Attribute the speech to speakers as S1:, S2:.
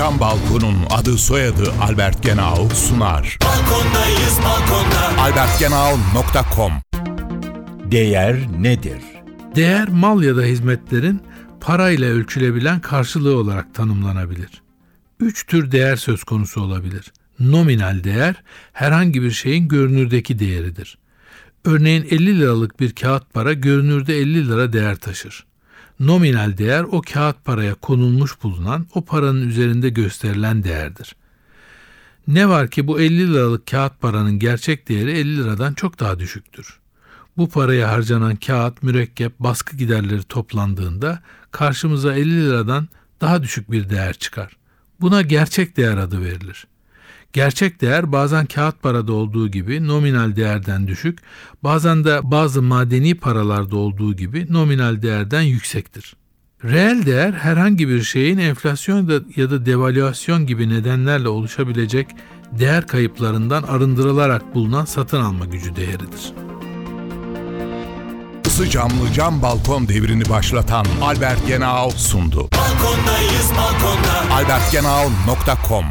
S1: Cam Balkon'un adı soyadı Albert Genau sunar.
S2: Balkondayız balkonda.
S1: albertgenau.com Değer nedir?
S3: Değer mal ya da hizmetlerin parayla ölçülebilen karşılığı olarak tanımlanabilir. Üç tür değer söz konusu olabilir. Nominal değer herhangi bir şeyin görünürdeki değeridir. Örneğin 50 liralık bir kağıt para görünürde 50 lira değer taşır. Nominal değer o kağıt paraya konulmuş bulunan o paranın üzerinde gösterilen değerdir. Ne var ki bu 50 liralık kağıt paranın gerçek değeri 50 liradan çok daha düşüktür. Bu paraya harcanan kağıt, mürekkep, baskı giderleri toplandığında karşımıza 50 liradan daha düşük bir değer çıkar. Buna gerçek değer adı verilir. Gerçek değer bazen kağıt parada olduğu gibi nominal değerden düşük, bazen de bazı madeni paralarda olduğu gibi nominal değerden yüksektir. Reel değer herhangi bir şeyin enflasyon ya da devalüasyon gibi nedenlerle oluşabilecek değer kayıplarından arındırılarak bulunan satın alma gücü değeridir.
S1: Isı camlı cam balkon devrini başlatan Albert Genau sundu.
S2: Balkondayız balkonda.
S1: albertgenau.com